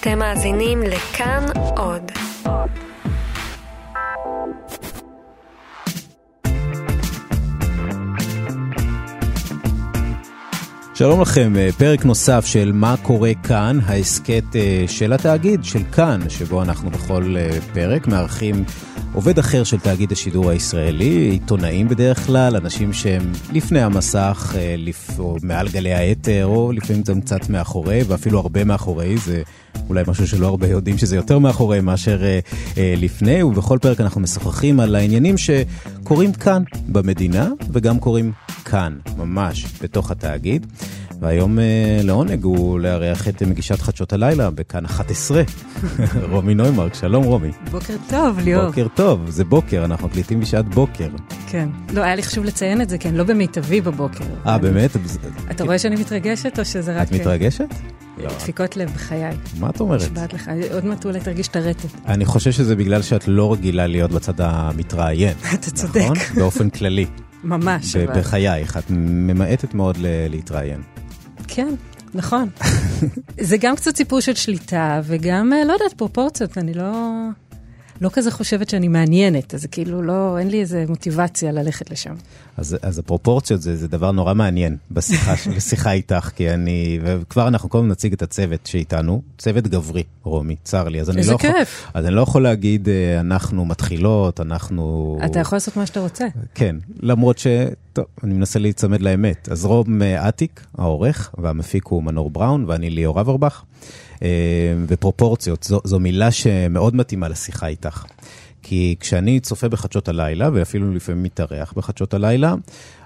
אתם מאזינים לכאן עוד. שלום לכם, אה, פרק נוסף של מה קורה כאן, ההסכת אה, של התאגיד, של כאן, שבו אנחנו בכל אה, פרק מארחים עובד אחר של תאגיד השידור הישראלי, עיתונאים בדרך כלל, אנשים שהם לפני המסך, או מעל גלי האתר, או לפעמים גם קצת מאחורי, ואפילו הרבה מאחורי, זה אולי משהו שלא הרבה יודעים שזה יותר מאחורי מאשר לפני, ובכל פרק אנחנו משוחחים על העניינים שקורים כאן במדינה, וגם קורים כאן, ממש, בתוך התאגיד. והיום אה, לעונג הוא לארח את מגישת חדשות הלילה בכאן 11, רומי נוימרק, שלום רומי. בוקר טוב, ליאור. בוקר טוב, זה בוקר, אנחנו מקליטים בשעת בוקר. כן, לא, היה לי חשוב לציין את זה, כן, לא במיטבי בבוקר. אה, באמת? אתה רואה שאני מתרגשת או שזה רק... את מתרגשת? לא. דפיקות לב בחיי. מה את אומרת? נשבעת לך, עוד מעט אולי תרגיש את הרטט. אני חושב שזה בגלל שאת לא רגילה להיות בצד המתראיין. אתה צודק. נכון? באופן כללי. ממש. בחייך, את ממעטת מאוד להתראיין. כן, נכון. זה גם קצת סיפור של שליטה, וגם, אה, לא יודעת, פרופורציות, אני לא... לא כזה חושבת שאני מעניינת, אז כאילו לא, אין לי איזה מוטיבציה ללכת לשם. אז, אז הפרופורציות זה, זה דבר נורא מעניין בשיחה, בשיחה איתך, כי אני, וכבר אנחנו קודם נציג את הצוות שאיתנו, צוות גברי, רומי, צר לי. אז איזה לא כיף. יכול, אז אני לא יכול להגיד, אה, אנחנו מתחילות, אנחנו... אתה יכול לעשות מה שאתה רוצה. כן, למרות ש... טוב, אני מנסה להיצמד לאמת. אז רום אה, אטיק, העורך, והמפיק הוא מנור בראון, ואני ליאור אברבך. אה, ופרופורציות, זו, זו מילה שמאוד מתאימה לשיחה איתך. כי כשאני צופה בחדשות הלילה, ואפילו לפעמים מתארח בחדשות הלילה,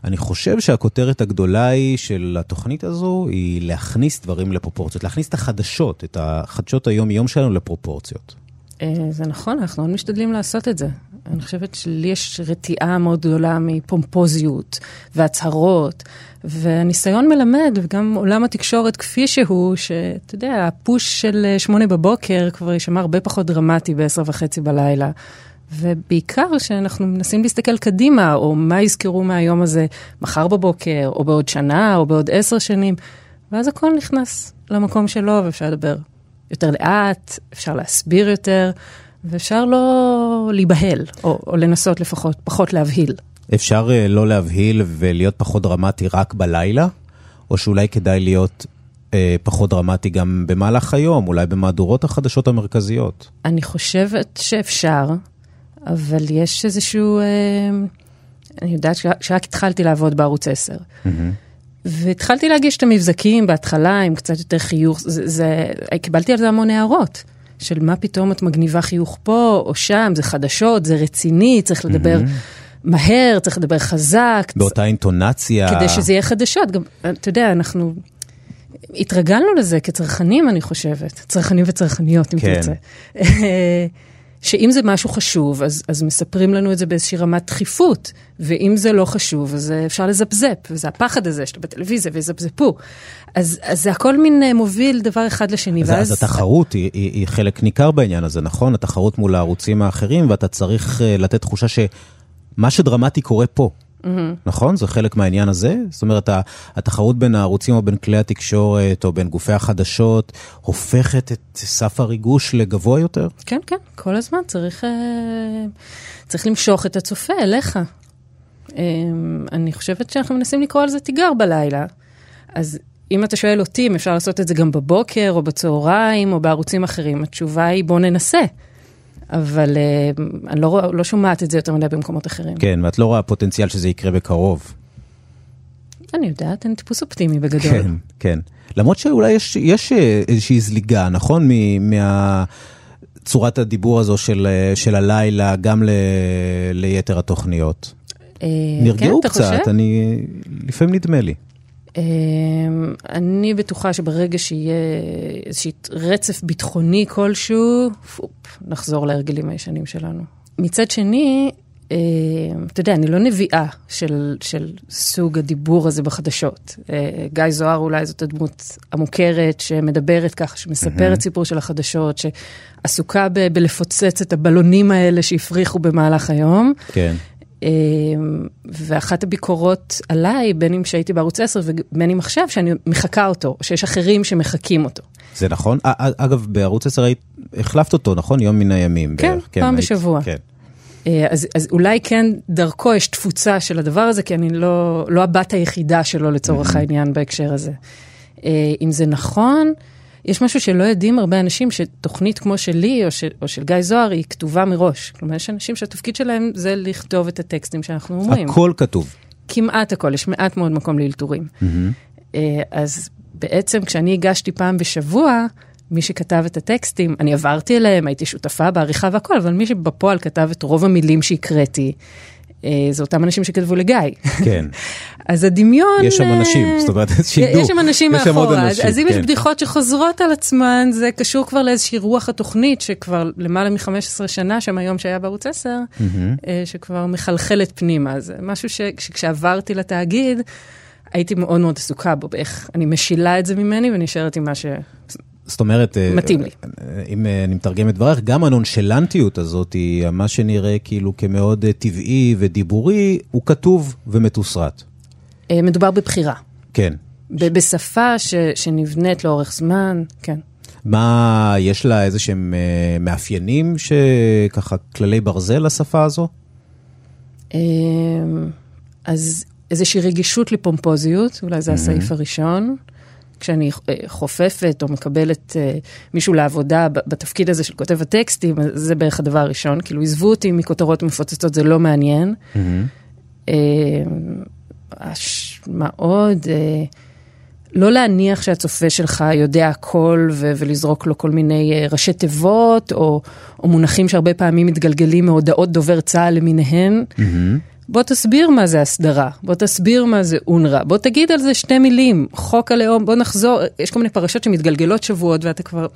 אני חושב שהכותרת הגדולה היא של התוכנית הזו היא להכניס דברים לפרופורציות, להכניס את החדשות, את החדשות היום-יום שלנו לפרופורציות. אה, זה נכון, אנחנו מאוד משתדלים לעשות את זה. אני חושבת שלי יש רתיעה מאוד גדולה מפומפוזיות והצהרות, והניסיון מלמד, וגם עולם התקשורת כפי שהוא, שאתה יודע, הפוש של אה, שמונה בבוקר כבר יישמע הרבה פחות דרמטי בעשר וחצי בלילה. ובעיקר שאנחנו מנסים להסתכל קדימה, או מה יזכרו מהיום הזה מחר בבוקר, או בעוד שנה, או בעוד עשר שנים, ואז הכל נכנס למקום שלו, ואפשר לדבר יותר לאט, אפשר להסביר יותר, ואפשר לא להיבהל, או, או לנסות לפחות פחות להבהיל. אפשר uh, לא להבהיל ולהיות פחות דרמטי רק בלילה, או שאולי כדאי להיות uh, פחות דרמטי גם במהלך היום, אולי במהדורות החדשות המרכזיות? אני חושבת שאפשר, אבל יש איזשהו... Uh, אני יודעת שרק התחלתי לעבוד בערוץ 10. Mm-hmm. והתחלתי להגיש את המבזקים בהתחלה עם קצת יותר חיוך, זה, זה, קיבלתי על זה המון הערות. של מה פתאום את מגניבה חיוך פה או שם, זה חדשות, זה רציני, צריך לדבר mm-hmm. מהר, צריך לדבר חזק. באותה אינטונציה. כדי שזה יהיה חדשות. גם, אתה יודע, אנחנו התרגלנו לזה כצרכנים, אני חושבת. צרכנים וצרכניות, אם כן. תרצה. שאם זה משהו חשוב, אז, אז מספרים לנו את זה באיזושהי רמת דחיפות, ואם זה לא חשוב, אז אפשר לזפזפ, וזה הפחד הזה שאתה בטלוויזיה ויזפזפו. אז, אז זה הכל מין אה, מוביל דבר אחד לשני, אז, ואז... אז התחרות היא, היא, היא חלק ניכר בעניין הזה, נכון? התחרות מול הערוצים האחרים, ואתה צריך אה, לתת תחושה שמה שדרמטי קורה פה. Mm-hmm. נכון? זה חלק מהעניין הזה? זאת אומרת, התחרות בין הערוצים או בין כלי התקשורת או בין גופי החדשות הופכת את סף הריגוש לגבוה יותר? כן, כן, כל הזמן צריך, אה, צריך למשוך את הצופה אליך. אה, אני חושבת שאנחנו מנסים לקרוא על זה תיגר בלילה. אז אם אתה שואל אותי אם אפשר לעשות את זה גם בבוקר או בצהריים או בערוצים אחרים, התשובה היא בוא ננסה. אבל uh, אני לא, לא שומעת את זה יותר מדי במקומות אחרים. כן, ואת לא רואה פוטנציאל שזה יקרה בקרוב. אני יודעת, אני טיפוס אופטימי בגדול. כן, כן. למרות שאולי יש, יש אה, איזושהי זליגה, נכון? מהצורת הדיבור הזו של, אה, של הלילה גם ל, ליתר התוכניות. נרגעו כן, קצת, אני, לפעמים נדמה לי. אמ, אני בטוחה שברגע שיהיה איזשהו רצף ביטחוני כלשהו, פופ, נחזור להרגלים הישנים שלנו. מצד שני, אמ, אתה יודע, אני לא נביאה של, של סוג הדיבור הזה בחדשות. אה, גיא זוהר אולי זאת הדמות המוכרת שמדברת ככה, שמספרת mm-hmm. סיפור של החדשות, שעסוקה ב- בלפוצץ את הבלונים האלה שהפריחו במהלך היום. כן. אה, ואחת הביקורות עליי, בין אם שהייתי בערוץ 10 ובין אם עכשיו, שאני מחקה אותו, או שיש אחרים שמחקים אותו. זה נכון? אגב, בערוץ 10 היית, החלפת אותו, נכון? יום מן הימים. כן, בערך. כן פעם היית, בשבוע. כן. אז, אז אולי כן, דרכו יש תפוצה של הדבר הזה, כי אני לא, לא הבת היחידה שלו לצורך mm-hmm. העניין בהקשר הזה. אם זה נכון, יש משהו שלא יודעים הרבה אנשים, שתוכנית כמו שלי או, ש, או של גיא זוהר היא כתובה מראש. כלומר, יש אנשים שהתפקיד שלהם זה לכתוב את הטקסטים שאנחנו אומרים. הכל כתוב. כמעט הכל, יש מעט מאוד מקום לאלתורים. Mm-hmm. אז בעצם כשאני הגשתי פעם בשבוע, מי שכתב את הטקסטים, אני עברתי אליהם, הייתי שותפה בעריכה והכל, אבל מי שבפועל כתב את רוב המילים שהקראתי, אה, זה אותם אנשים שכתבו לגיא. כן. אז הדמיון... יש שם אנשים, זאת אומרת, שידעו. יש שם אנשים מאחורה. אז, אז אם כן. יש בדיחות שחוזרות על עצמן, זה קשור כבר לאיזושהי רוח התוכנית, שכבר למעלה מ-15 שנה שם היום שהיה בערוץ 10, mm-hmm. שכבר מחלחלת פנימה. זה משהו שכשעברתי לתאגיד, הייתי מאוד מאוד עסוקה בו, באיך אני משילה את זה ממני ונשארת עם מה ש... זאת אומרת, אה, מתאים לי. אם אה, אני מתרגם את דברך, גם הנונשלנטיות הזאת, מה שנראה כאילו כמאוד אה, טבעי ודיבורי, הוא כתוב ומתוסרט. מדובר בבחירה. כן. בשפה ש, שנבנית לאורך זמן, כן. מה, יש לה איזה שהם מאפיינים שככה כללי ברזל לשפה הזו? אז איזושהי רגישות לפומפוזיות, אולי זה הסעיף הראשון. כשאני אה, חופפת או מקבלת אה, מישהו לעבודה בתפקיד הזה של כותב הטקסטים, זה בערך הדבר הראשון. כאילו, עזבו אותי מכותרות מפוצצות, זה לא מעניין. Mm-hmm. מה עוד? לא להניח שהצופה שלך יודע הכל ו- ולזרוק לו כל מיני ראשי תיבות, או, או מונחים שהרבה פעמים מתגלגלים מהודעות דובר צה"ל למיניהן. Mm-hmm. בוא תסביר מה זה הסדרה, בוא תסביר מה זה אונר"א, בוא תגיד על זה שתי מילים, חוק הלאום, בוא נחזור, יש כל מיני פרשות שמתגלגלות שבועות ואתה כבר...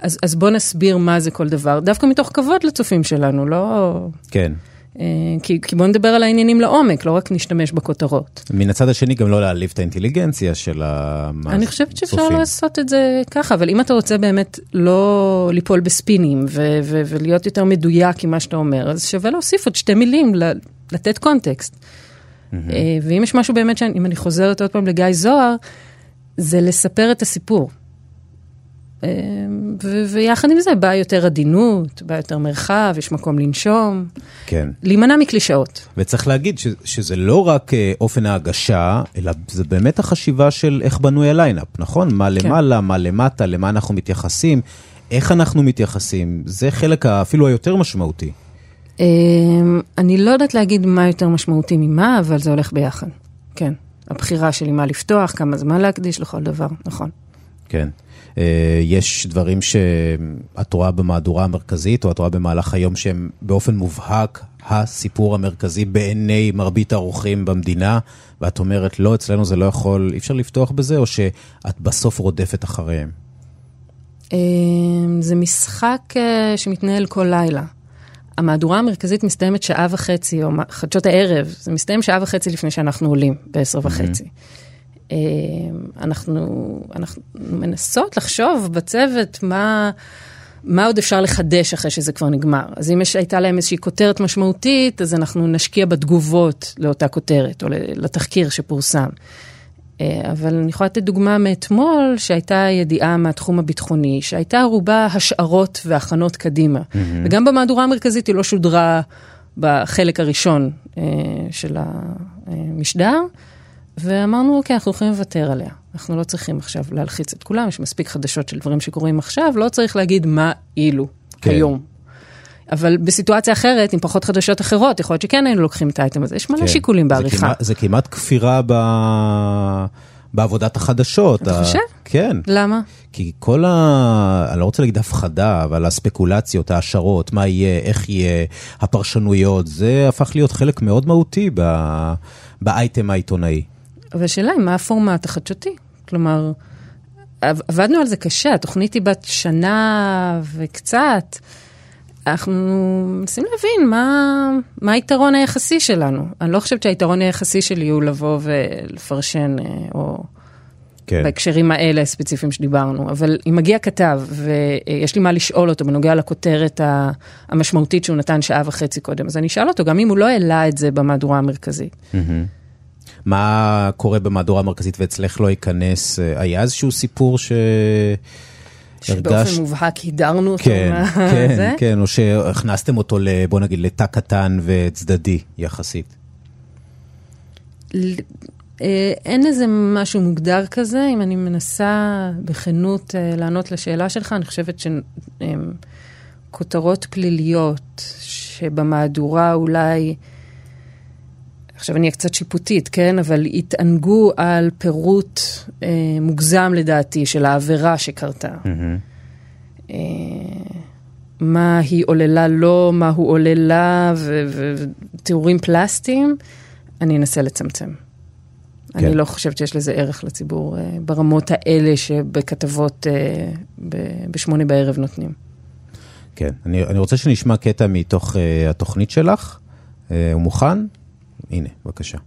אז, אז בוא נסביר מה זה כל דבר, דווקא מתוך כבוד לצופים שלנו, לא... כן. אה, כי, כי בוא נדבר על העניינים לעומק, לא רק נשתמש בכותרות. מן הצד השני גם לא להעליב את האינטליגנציה של הצופים. אני חושבת שאפשר לעשות את זה ככה, אבל אם אתה רוצה באמת לא ליפול בספינים ו- ו- ולהיות יותר מדויק עם מה שאתה אומר, אז שווה להוסיף עוד שתי מילים לתת קונטקסט. Mm-hmm. ואם יש משהו באמת, אם אני חוזרת עוד פעם לגיא זוהר, זה לספר את הסיפור. אה, ו- ויחד עם זה באה יותר עדינות, באה יותר מרחב, יש מקום לנשום. כן. להימנע מקלישאות. וצריך להגיד ש- שזה לא רק אה, אופן ההגשה, אלא זה באמת החשיבה של איך בנוי הליינאפ, נכון? מה כן. למעלה. מה למטה, למה אנחנו מתייחסים, איך אנחנו מתייחסים, זה חלק אפילו היותר משמעותי. אמ, אני לא יודעת להגיד מה יותר משמעותי ממה, אבל זה הולך ביחד. כן. הבחירה שלי מה לפתוח, כמה זמן להקדיש לכל דבר, נכון. כן. אה, יש דברים שאת רואה במהדורה המרכזית, או את רואה במהלך היום שהם באופן מובהק הסיפור המרכזי בעיני מרבית האורחים במדינה, ואת אומרת, לא, אצלנו זה לא יכול, אי אפשר לפתוח בזה, או שאת בסוף רודפת אחריהם? אמ, זה משחק אה, שמתנהל כל לילה. המהדורה המרכזית מסתיימת שעה וחצי, או חדשות הערב, זה מסתיים שעה וחצי לפני שאנחנו עולים, בעשר וחצי. Mm-hmm. אנחנו, אנחנו מנסות לחשוב בצוות מה, מה עוד אפשר לחדש אחרי שזה כבר נגמר. אז אם יש, הייתה להם איזושהי כותרת משמעותית, אז אנחנו נשקיע בתגובות לאותה כותרת, או לתחקיר שפורסם. אה, אבל אני יכולה לתת דוגמה מאתמול, שהייתה ידיעה מהתחום הביטחוני, שהייתה ערובה השערות והכנות קדימה. Mm-hmm. וגם במהדורה המרכזית היא לא שודרה בחלק הראשון אה, של המשדר, ואמרנו, אוקיי, אנחנו יכולים לוותר עליה. אנחנו לא צריכים עכשיו להלחיץ את כולם, יש מספיק חדשות של דברים שקורים עכשיו, לא צריך להגיד מה אילו כן. היום. אבל בסיטואציה אחרת, עם פחות חדשות אחרות, יכול להיות שכן היינו לוקחים את האייטם הזה. יש מלא כן. שיקולים בעריכה. זה כמעט, זה כמעט כפירה ב... בעבודת החדשות. אתה חושב? כן. למה? כי כל ה... אני לא רוצה להגיד הפחדה, אבל הספקולציות, ההשערות, מה יהיה, איך יהיה, הפרשנויות, זה הפך להיות חלק מאוד מהותי ב... באייטם העיתונאי. והשאלה היא, מה הפורמט החדשותי? כלומר, עבדנו על זה קשה, התוכנית היא בת שנה וקצת. אנחנו מנסים להבין מה, מה היתרון היחסי שלנו. אני לא חושבת שהיתרון היחסי שלי הוא לבוא ולפרשן, אה, או כן. בהקשרים האלה הספציפיים שדיברנו, אבל אם מגיע כתב ויש לי מה לשאול אותו בנוגע לכותרת המשמעותית שהוא נתן שעה וחצי קודם, אז אני אשאל אותו, גם אם הוא לא העלה את זה במהדורה המרכזית. מה קורה במהדורה המרכזית ואצלך לא ייכנס? אה, היה איזשהו סיפור ש... שבאופן הרגשת- מובהק הידרנו אותו כן, מה- כן, זה. כן, או שהכנסתם אותו, ל- בוא נגיד, לתא קטן וצדדי יחסית. ל- אה, אין איזה משהו מוגדר כזה, אם אני מנסה בכנות אה, לענות לשאלה שלך, אני חושבת שכותרות פליליות שבמהדורה אולי, עכשיו אני אהיה קצת שיפוטית, כן? אבל התענגו על פירוט אה, מוגזם לדעתי של העבירה שקרתה. אה, מה היא עוללה לו, מה הוא עוללה, ו- ו- ותיאורים פלסטיים, אני אנסה לצמצם. כן. אני לא חושבת שיש לזה ערך לציבור אה, ברמות האלה שבכתבות אה, ב- בשמונה בערב נותנים. כן, אני, אני רוצה שנשמע קטע מתוך uh, התוכנית שלך. Uh, הוא מוכן? הנה, בבקשה.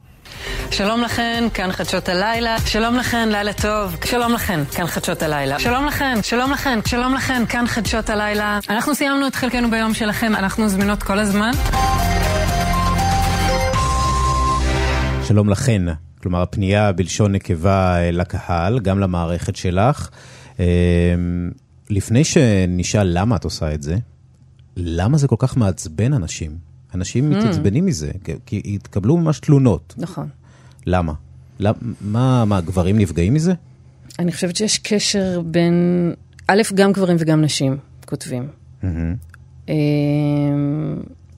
שלום לכן, כאן חדשות הלילה. שלום לכן, לילה טוב. שלום לכן, כאן חדשות הלילה. שלום לכן, שלום לכן, שלום לכן, כאן חדשות הלילה. אנחנו סיימנו את חלקנו ביום שלכם, אנחנו זמינות כל הזמן. שלום לכן, כלומר הפנייה בלשון נקבה אה, לקהל, גם למערכת שלך. אה, לפני שנשאל למה את עושה את זה, למה זה כל כך מעצבן אנשים? אנשים מתעצבנים מזה, כי- התקבלו ממש תלונות. נכון. למה? למה מה, מה, גברים נפגעים מזה? אני חושבת שיש קשר בין, א', גם גברים וגם נשים כותבים. אה,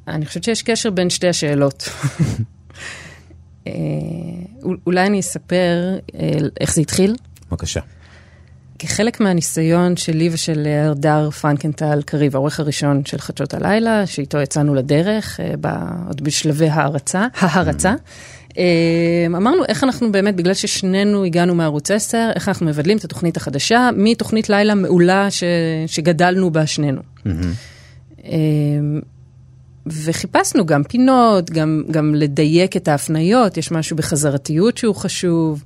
אני חושבת שיש קשר בין שתי השאלות. אה, אול- אולי אני אספר אה, איך זה התחיל. בבקשה. כחלק מהניסיון שלי ושל הדר פרנקנטל קריב, העורך הראשון של חדשות הלילה, שאיתו יצאנו לדרך, אה, ב- עוד בשלבי הערצה, ההרצה, אה, אמרנו איך אנחנו באמת, בגלל ששנינו הגענו מערוץ 10, איך אנחנו מבדלים את התוכנית החדשה מתוכנית לילה מעולה ש, שגדלנו בה שנינו. אה, וחיפשנו גם פינות, גם, גם לדייק את ההפניות, יש משהו בחזרתיות שהוא חשוב.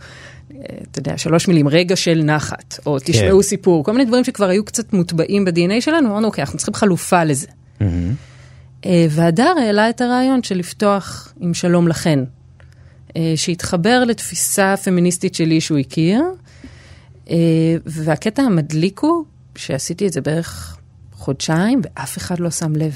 אתה יודע, שלוש מילים, רגע של נחת, או תשמעו סיפור, כל מיני דברים שכבר היו קצת מוטבעים ב-DNA שלנו, אמרנו, אוקיי, אנחנו צריכים חלופה לזה. אה, והדר העלה את הרעיון של לפתוח עם שלום לכן, אה, שהתחבר לתפיסה פמיניסטית שלי שהוא הכיר, אה, והקטע המדליק הוא שעשיתי את זה בערך חודשיים, ואף אחד לא שם לב.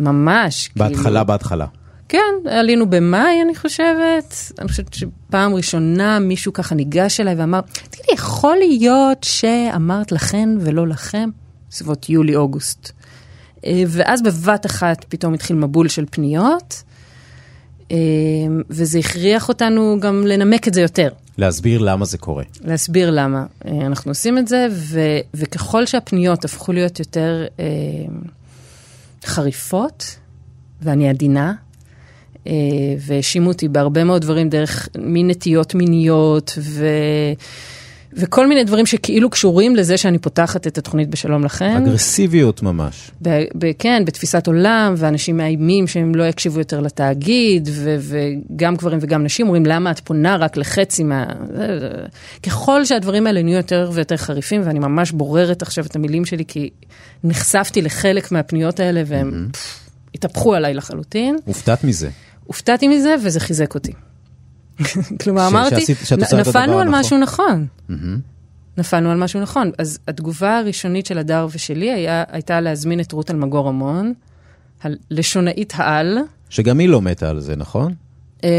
ממש. בהתחלה, כאילו, בהתחלה. כן, עלינו במאי, אני חושבת. אני חושבת שפעם ראשונה מישהו ככה ניגש אליי ואמר, תגידי, יכול להיות שאמרת לכן ולא לכם? בסביבות יולי-אוגוסט. אה, ואז בבת אחת פתאום התחיל מבול של פניות, אה, וזה הכריח אותנו גם לנמק את זה יותר. להסביר למה זה קורה. להסביר למה אה, אנחנו עושים את זה, ו, וככל שהפניות הפכו להיות יותר אה, חריפות, ואני עדינה, והאשימו אותי בהרבה מאוד דברים דרך מנטיות מיניות, ו, וכל מיני דברים שכאילו קשורים לזה שאני פותחת את התוכנית בשלום לכם. אגרסיביות ממש. ב- ב- כן, בתפיסת עולם, ואנשים מאיימים שהם לא יקשיבו יותר לתאגיד, ו- וגם גברים וגם נשים אומרים, למה את פונה רק לחצי מה... ככל שהדברים האלה נהיו יותר ויותר חריפים, ואני ממש בוררת עכשיו את המילים שלי, כי נחשפתי לחלק מהפניות האלה, והם פff, התהפכו עליי לחלוטין. הופתעת מזה. הופתעתי מזה, וזה חיזק אותי. כלומר, ש- אמרתי, נפלנו על הנכון." משהו נכון. נפלנו על משהו נכון. אז התגובה הראשונית של הדר ושלי היה, הייתה להזמין את רות אלמגור רמון, הלשונאית העל. שגם היא לא מתה על זה, נכון? אה,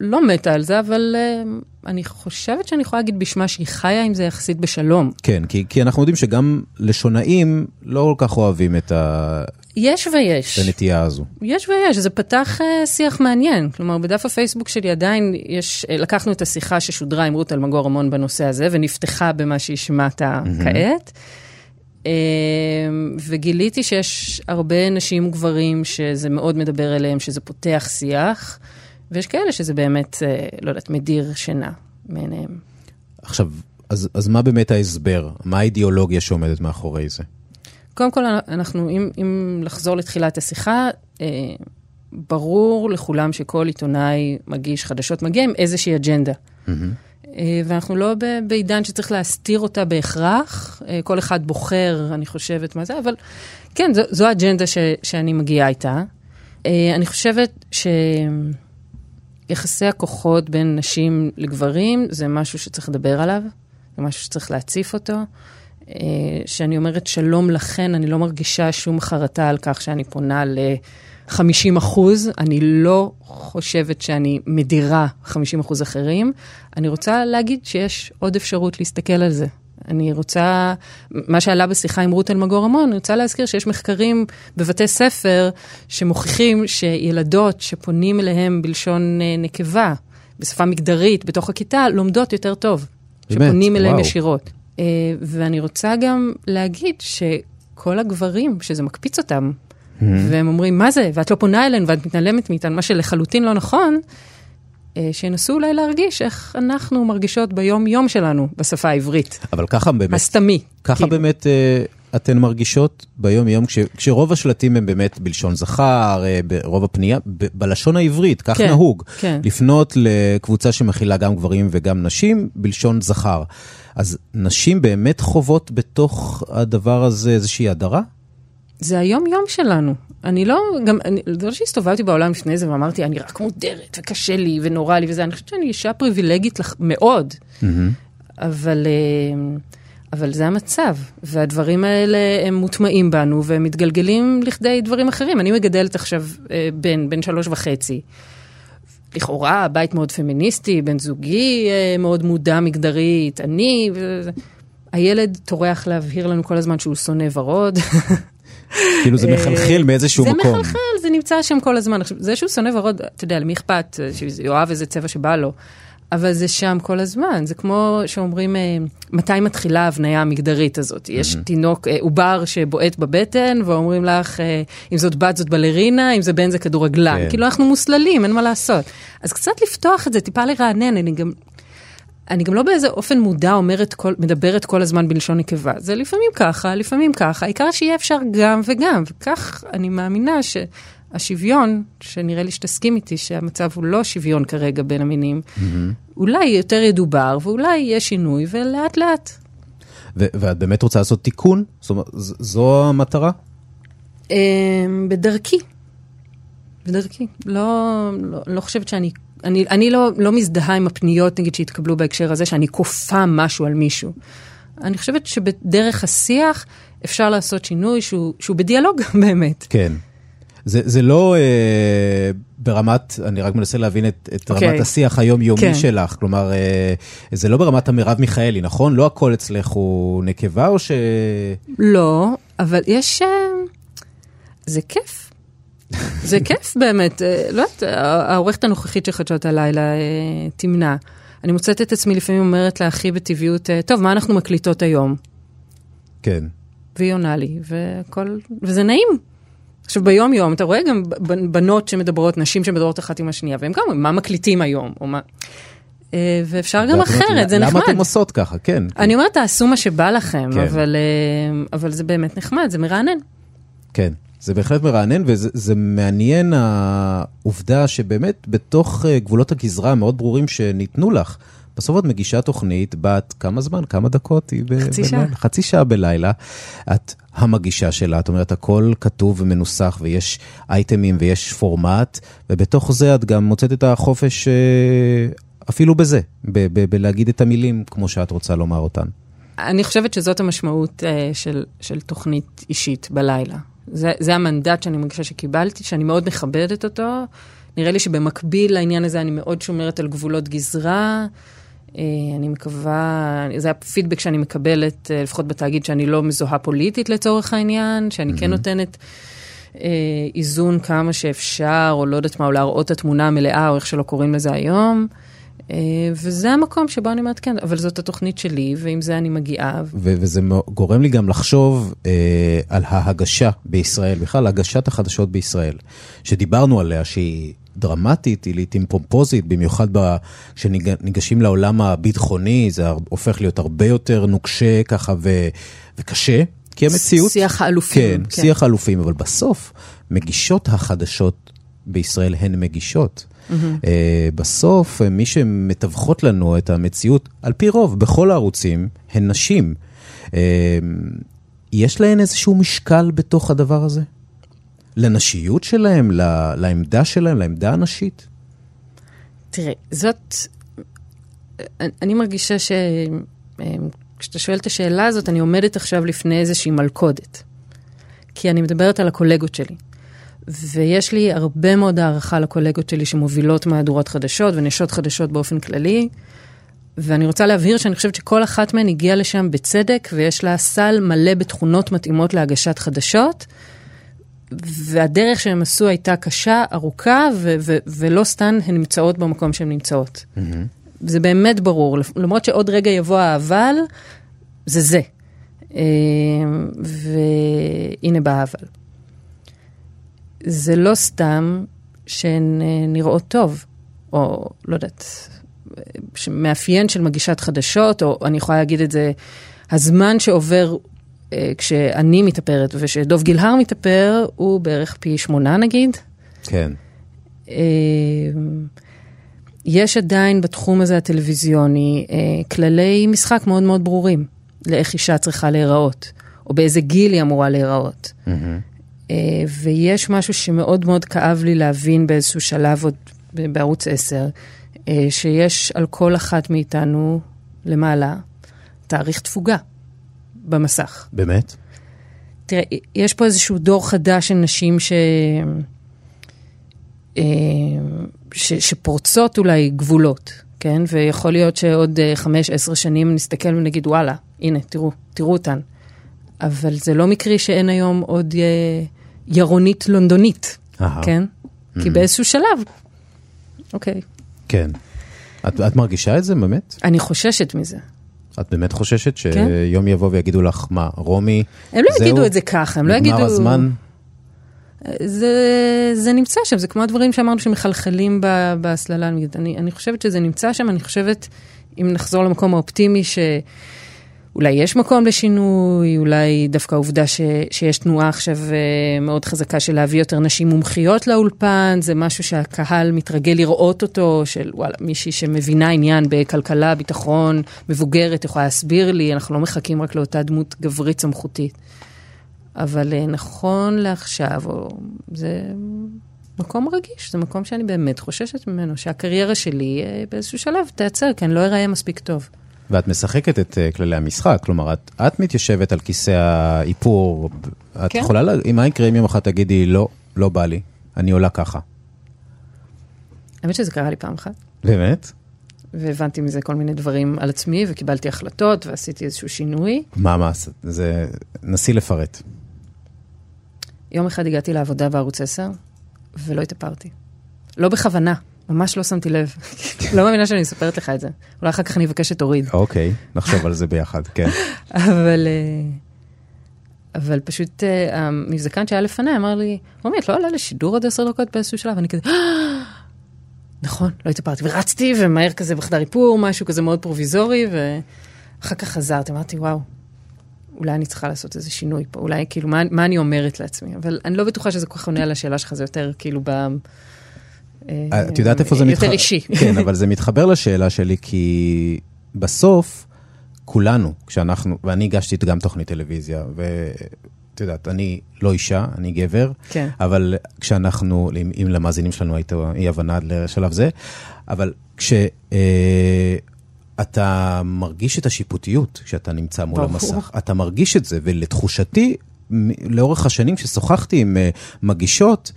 לא מתה על זה, אבל אה, אני חושבת שאני יכולה להגיד בשמה שהיא חיה עם זה יחסית בשלום. כן, כי, כי אנחנו יודעים שגם לשונאים לא כל כך אוהבים את, ה... יש ויש. את הנטייה הזו. יש ויש, זה פתח uh, שיח מעניין. כלומר, בדף הפייסבוק שלי עדיין יש, uh, לקחנו את השיחה ששודרה עם רות אלמגור רמון בנושא הזה, ונפתחה במה שהשמעת כעת. Uh, וגיליתי שיש הרבה נשים וגברים שזה מאוד מדבר אליהם, שזה פותח שיח, ויש כאלה שזה באמת, uh, לא יודעת, מדיר שינה מעיניהם. עכשיו, אז, אז מה באמת ההסבר? מה האידיאולוגיה שעומדת מאחורי זה? קודם כל, אנחנו, אם, אם לחזור לתחילת השיחה, אה, ברור לכולם שכל עיתונאי מגיש חדשות מגיע עם איזושהי אג'נדה. אה, אה, ואנחנו לא בעידן שצריך להסתיר אותה בהכרח, אה, כל אחד בוחר, אני חושבת, מה זה, אבל כן, זו, זו האג'נדה ש, שאני מגיעה איתה. אה, אני חושבת שיחסי הכוחות בין נשים לגברים זה משהו שצריך לדבר עליו, זה משהו שצריך להציף אותו. שאני אומרת שלום לכן, אני לא מרגישה שום חרטה על כך שאני פונה ל... 50 אחוז, אני לא חושבת שאני מדירה 50 אחוז אחרים. אני רוצה להגיד שיש עוד אפשרות להסתכל על זה. אני רוצה, מה שעלה בשיחה עם רות אלמגור המון, אני רוצה להזכיר שיש מחקרים בבתי ספר שמוכיחים שילדות שפונים אליהם בלשון אה, נקבה, בשפה מגדרית, בתוך הכיתה, לומדות יותר טוב. באמת, שפונים אליהם וואו. ישירות. אה, ואני רוצה גם להגיד שכל הגברים, שזה מקפיץ אותם, Mm-hmm. והם אומרים, מה זה? ואת לא פונה אלינו ואת מתנלמת מאיתנו, מה שלחלוטין לא נכון, אה, שינסו אולי להרגיש איך אנחנו מרגישות ביום-יום שלנו בשפה העברית. אבל ככה באמת... הסתמי. ככה כאילו. באמת אה, אתן מרגישות ביום-יום, כש, כשרוב השלטים הם באמת בלשון זכר, ברוב הפנייה, ב, בלשון העברית, כך כן, נהוג. כן. לפנות לקבוצה שמכילה גם גברים וגם נשים, בלשון זכר. אז נשים באמת חוות בתוך הדבר הזה איזושהי הדרה? זה היום-יום שלנו. אני לא, גם, אני, זה לא שהסתובבתי בעולם לפני זה ואמרתי, אני רק מודרת וקשה לי ונורא לי וזה, אני חושבת שאני אישה פריבילגית לח, מאוד, mm-hmm. אבל, אה, אבל זה המצב, והדברים האלה הם מוטמעים בנו והם מתגלגלים לכדי דברים אחרים. אני מגדלת עכשיו אה, בן, בן שלוש וחצי. לכאורה, בית מאוד פמיניסטי, בן זוגי אה, מאוד מודע מגדרית, אני, ו... הילד טורח להבהיר לנו כל הזמן שהוא שונא ורוד. כאילו זה מחלחל מאיזשהו מקום. זה מחלחל, זה נמצא שם כל הזמן. עכשיו, זה שהוא שונא ורוד, אתה יודע, למי אכפת? שיאהב איזה צבע שבא לו. אבל זה שם כל הזמן, זה כמו שאומרים, אה, מתי מתחילה ההבניה המגדרית הזאת? יש תינוק, אה, עובר שבועט בבטן, ואומרים לך, אה, אם זאת בת זאת בלרינה, אם זה בן זה כדורגלן. כן. כאילו אנחנו מוסללים, אין מה לעשות. אז קצת לפתוח את זה, טיפה לרענן, אני גם אני גם לא באיזה אופן מודע אומרת כל, מדברת כל הזמן בלשון נקבה. זה לפעמים ככה, לפעמים ככה, העיקר שיהיה אפשר גם וגם. וכך אני מאמינה שהשוויון, שנראה לי שתסכים איתי שהמצב הוא לא שוויון כרגע בין המינים, mm-hmm. אולי יותר ידובר ואולי יהיה שינוי ולאט לאט. ו- ואת באמת רוצה לעשות תיקון? זאת אומרת, זו המטרה? אמ, בדרכי. בדרכי. לא, לא, לא חושבת שאני אני, אני לא, לא מזדהה עם הפניות, נגיד, שהתקבלו בהקשר הזה, שאני כופה משהו על מישהו. אני חושבת שבדרך השיח אפשר לעשות שינוי שהוא, שהוא בדיאלוג באמת. כן. זה, זה לא אה, ברמת, אני רק מנסה להבין את, את okay. רמת אוקיי. השיח היומיומי כן. שלך, כלומר, אה, זה לא ברמת המרב מיכאלי, נכון? לא הכל אצלך הוא נקבה או ש... לא, אבל יש... אה, זה כיף. זה כיף באמת, אה, לא יודעת, העורכת הנוכחית של חדשות הלילה אה, תמנע. אני מוצאת את עצמי לפעמים אומרת לאחי בטבעיות, אה, טוב, מה אנחנו מקליטות היום? כן. והיא עונה לי, וכל, וזה נעים. עכשיו ביום יום אתה רואה גם בנות שמדברות, נשים שמדברות אחת עם השנייה, והם גם מה מקליטים היום? או מה... ואפשר גם אחרת, זה נחמד. למה אתם עושות ככה? כן. אני אומרת, תעשו מה שבא לכם, כן. אבל, אבל זה באמת נחמד, זה מרענן. כן. זה בהחלט מרענן, וזה מעניין העובדה שבאמת בתוך אה, גבולות הגזרה המאוד ברורים שניתנו לך, בסוף את מגישה תוכנית בת כמה זמן? כמה דקות? חצי שעה. חצי שעה בלילה. את המגישה שלה, את אומרת, הכל כתוב ומנוסח, ויש אייטמים ויש פורמט, ובתוך זה את גם מוצאת את החופש אה, אפילו בזה, בלהגיד את המילים כמו שאת רוצה לומר אותן. אני חושבת שזאת המשמעות uh, של, של תוכנית אישית בלילה. זה, זה המנדט שאני מרגישה שקיבלתי, שאני מאוד מכבדת אותו. נראה לי שבמקביל לעניין הזה אני מאוד שומרת על גבולות גזרה. אה, אני מקווה, זה הפידבק שאני מקבלת, אה, לפחות בתאגיד, שאני לא מזוהה פוליטית לצורך העניין, שאני mm-hmm. כן נותנת אה, איזון כמה שאפשר, או לא יודעת מה, או להראות את התמונה המלאה, או איך שלא קוראים לזה היום. אה, וזה המקום שבו אני אומרת, כן, אבל זאת התוכנית שלי, ועם זה אני מגיעה. וזה גורם לי גם לחשוב אה, על ההגשה בישראל, בכלל הגשת החדשות בישראל, שדיברנו עליה שהיא דרמטית, היא לעיתים פומפוזית, במיוחד כשניגשים לעולם הביטחוני, זה הופך להיות הרבה יותר נוקשה ככה ו, וקשה. כי המציאות... שיח האלופים. כן, כן, שיח האלופים, אבל בסוף מגישות החדשות בישראל הן מגישות. אה, בסוף, אה, מי שמתווכות לנו את המציאות, על פי רוב, בכל הערוצים, הן נשים. אה, יש להן איזשהו משקל בתוך הדבר הזה? לנשיות שלהם, ל- לעמדה שלהם, לעמדה הנשית? תראה, זאת, אני מרגישה שכשאתה שואל את השאלה הזאת, אני עומדת עכשיו לפני איזושהי מלכודת. כי אני מדברת על הקולגות שלי. ויש לי הרבה מאוד הערכה לקולגות שלי שמובילות מהדורות חדשות ונשות חדשות באופן כללי. ואני רוצה להבהיר שאני חושבת שכל אחת מהן הגיעה לשם בצדק, ויש לה סל מלא בתכונות מתאימות להגשת חדשות. והדרך שהם עשו הייתה קשה, ארוכה, ו- ו- ולא סתם הן נמצאות במקום שהן נמצאות. Mm-hmm. זה באמת ברור, למרות שעוד רגע יבוא האבל, זה זה. אה, והנה בא האבל. זה לא סתם שהן אה, נראות טוב, או לא יודעת, מאפיין של מגישת חדשות, או אני יכולה להגיד את זה, הזמן שעובר כשאני מתאפרת ושדוב גילהר מתאפר, הוא בערך פי שמונה נגיד. כן. אה, יש עדיין בתחום הזה הטלוויזיוני אה, כללי משחק מאוד מאוד ברורים לאיך אישה צריכה להיראות, או באיזה גיל היא אמורה להיראות. Mm-hmm. ויש משהו שמאוד מאוד כאב לי להבין באיזשהו שלב עוד בערוץ 10, שיש על כל אחת מאיתנו למעלה תאריך תפוגה. במסך. באמת? תראה, יש פה איזשהו דור חדש של נשים ש... אה, ש... שפורצות אולי גבולות, כן? ויכול להיות שעוד אה, חמש, עשר שנים נסתכל ונגיד, וואלה, הנה, תראו, תראו אותן. אבל זה לא מקרי שאין היום עוד אה, ירונית לונדונית, Aha. כן? Mm-hmm. כי באיזשהו שלב, אוקיי. כן. את, את מרגישה את זה באמת? אני חוששת מזה. את באמת חוששת כן. שיום כן? יבוא ויגידו לך, מה, רומי, הם לא זהו, יגידו את זה ככה, הם לא יגידו... נגמר הזמן? זה, זה נמצא שם, זה כמו הדברים שאמרנו שמחלחלים בהסללה. אני, אני חושבת שזה נמצא שם, אני חושבת, אם נחזור למקום האופטימי, ש... אולי יש מקום לשינוי, אולי דווקא העובדה ש, שיש תנועה עכשיו אה, מאוד חזקה של להביא יותר נשים מומחיות לאולפן, זה משהו שהקהל מתרגל לראות אותו, של וואלה, מישהי שמבינה עניין בכלכלה, ביטחון, מבוגרת, יכולה להסביר לי, אנחנו לא מחכים רק לאותה דמות גברית סמכותית. אבל אה, נכון לעכשיו, זה מקום רגיש, זה מקום שאני באמת חוששת ממנו, שהקריירה שלי אה, באיזשהו שלב תיעצר, כי אני לא אראה מספיק טוב. ואת משחקת את uh, כללי המשחק, כלומר, את, את מתיישבת על כיסא האיפור, את כן. יכולה, לה, מה יקרה אם יום אחד תגידי, לא, לא בא לי, אני עולה ככה. האמת שזה קרה לי פעם אחת. באמת? והבנתי מזה כל מיני דברים על עצמי, וקיבלתי החלטות, ועשיתי איזשהו שינוי. מה, מה, זה, נסי לפרט. יום אחד הגעתי לעבודה בערוץ 10, ולא התאפרתי. לא בכוונה. ממש לא שמתי לב. לא מאמינה שאני מספרת לך את זה. אולי אחר כך אני אבקש שתוריד. אוקיי, נחשוב על זה ביחד, כן. אבל, אה, אבל פשוט אה, המבזקן שהיה לפניי אמר לי, רומי, את לא עולה לשידור עוד עשר דקות באיזשהו שלב? אני כזה, נכון, לא התאפרתי. ורצתי, ומהר כזה בחדר איפור, משהו כזה מאוד פרוביזורי, ואחר כך חזרתי, אמרתי, וואו, אולי אני צריכה לעשות איזה שינוי פה, אולי כאילו, מה, מה אני אומרת לעצמי? אבל אני לא בטוחה שזה כל כך עונה על השאלה שלך, זה יותר כאילו ב... אה, את יודעת איפה זה מתחבר? יותר אישי. כן, אבל זה מתחבר לשאלה שלי, כי בסוף, כולנו, כשאנחנו, ואני הגשתי גם תוכנית טלוויזיה, ואת יודעת, אני לא אישה, אני גבר, כן. אבל כשאנחנו, אם, אם למאזינים שלנו הייתה אי הבנה לשלב זה, אבל כשאתה אה, מרגיש את השיפוטיות כשאתה נמצא מול ברור. המסך, אתה מרגיש את זה, ולתחושתי, לאורך השנים כששוחחתי עם uh, מגישות,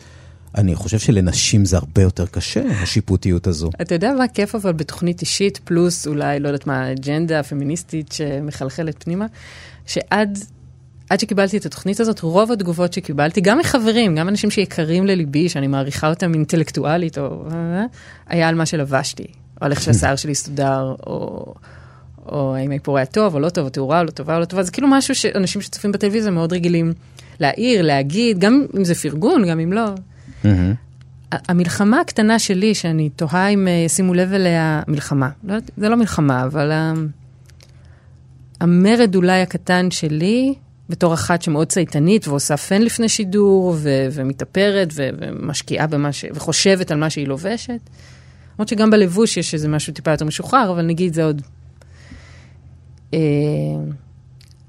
אני חושב שלנשים זה הרבה יותר קשה, השיפוטיות הזו. אתה יודע מה כיף אבל בתוכנית אישית, פלוס אולי, לא יודעת מה, אג'נדה פמיניסטית שמחלחלת פנימה, שעד עד שקיבלתי את התוכנית הזאת, רוב התגובות שקיבלתי, גם מחברים, גם אנשים שיקרים לליבי, שאני מעריכה אותם אינטלקטואלית, או... היה על מה שלבשתי, או על איך שהשיער שלי סודר, או... או האם האיפור היה טוב או לא טוב, או תאורה או לא טובה או לא טובה, זה כאילו משהו שאנשים שצופים בטלוויזיה מאוד רגילים להעיר, להגיד, גם אם זה פרגון, גם אם לא. המלחמה הקטנה שלי, שאני תוהה אם אה, ישימו לב אליה, מלחמה, לא, זה לא מלחמה, אבל המרד אולי הקטן שלי, בתור אחת שמאוד צייתנית ועושה פן לפני שידור, ו- ומתאפרת, ו- ומשקיעה במה ש... וחושבת על מה שהיא לובשת. למרות שגם בלבוש יש איזה משהו טיפה יותר משוחרר, אבל נגיד זה עוד... אה,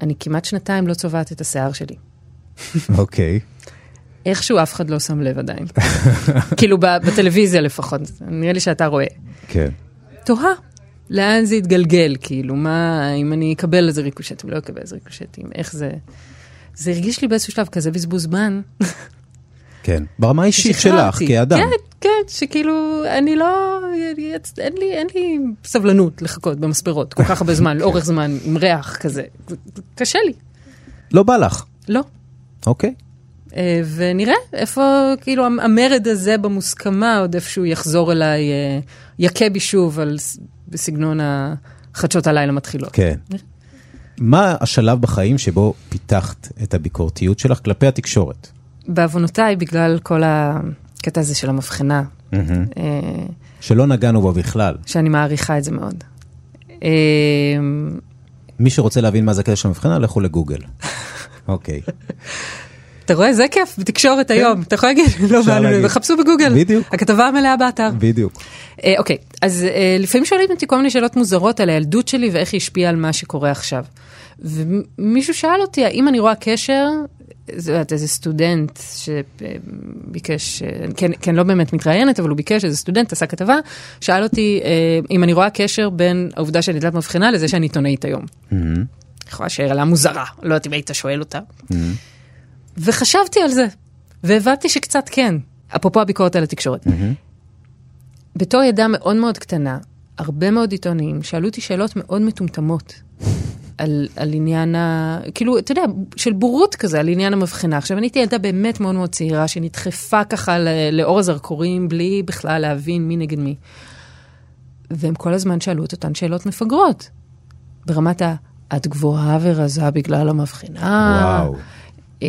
אני כמעט שנתיים לא צובעת את השיער שלי. אוקיי. איכשהו אף אחד לא שם לב עדיין. כאילו בטלוויזיה לפחות, נראה לי שאתה רואה. כן. תוהה, לאן זה יתגלגל, כאילו, מה, אם אני אקבל איזה ריקושטים, לא אקבל איזה ריקושטים, איך זה... זה הרגיש לי באיזשהו שלב כזה בזבוז זמן. כן. ברמה האישית שלך. כאדם. כן, כן, שכאילו, אני לא, אין לי, אין לי סבלנות לחכות במספרות כל כך הרבה זמן, לאורך זמן, עם ריח כזה. קשה לי. לא בא לך. לא. אוקיי. אה, ונראה איפה, כאילו, המרד הזה במוסכמה עוד איפשהו יחזור אליי, אה, יכה בי שוב על בסגנון החדשות הלילה מתחילות. כן. מה השלב בחיים שבו פיתחת את הביקורתיות שלך כלפי התקשורת? בעוונותיי, בגלל כל הקטע הזה של המבחנה, אה, שלא נגענו בו בכלל. שאני מעריכה את זה מאוד. אה, מי שרוצה להבין מה זה הקטע של המבחנה, לכו לגוגל. אוקיי. אתה רואה? זה כיף בתקשורת היום. אתה יכול להגיד, לא כן. באנו. חפשו בגוגל. בדיוק. הכתבה המלאה באתר. בדיוק. אה, אוקיי, אז אה, לפעמים שואלים אותי כל מיני שאלות מוזרות על הילדות שלי ואיך היא השפיעה על מה שקורה עכשיו. ומישהו שאל אותי, האם אני רואה קשר, זה יודעת, איזה סטודנט שביקש, אה, כן, כן, לא באמת מתראיינת, אבל הוא ביקש, איזה סטודנט עשה כתבה, שאל אותי אה, אם אני רואה קשר בין העובדה שאני ילדת מבחינה לזה שאני עיתונאית היום. יכולה שאלה מוזרה, לא יודעת אם היית שואל אותה. וחשבתי על זה, והבנתי שקצת כן, אפרופו הביקורת על התקשורת. בתור ילדה מאוד מאוד קטנה, הרבה מאוד עיתונאים שאלו אותי שאלות מאוד מטומטמות על, על עניין ה... כאילו, אתה יודע, של בורות כזה, על עניין המבחנה. עכשיו, אני הייתי ילדה באמת מאוד מאוד צעירה, שנדחפה ככה לאור הזרקורים, בלי בכלל להבין מי נגד מי. והם כל הזמן שאלו את אותן שאלות מפגרות. ברמת ה... את גבוהה ורזה בגלל המבחנה. וואו. אה,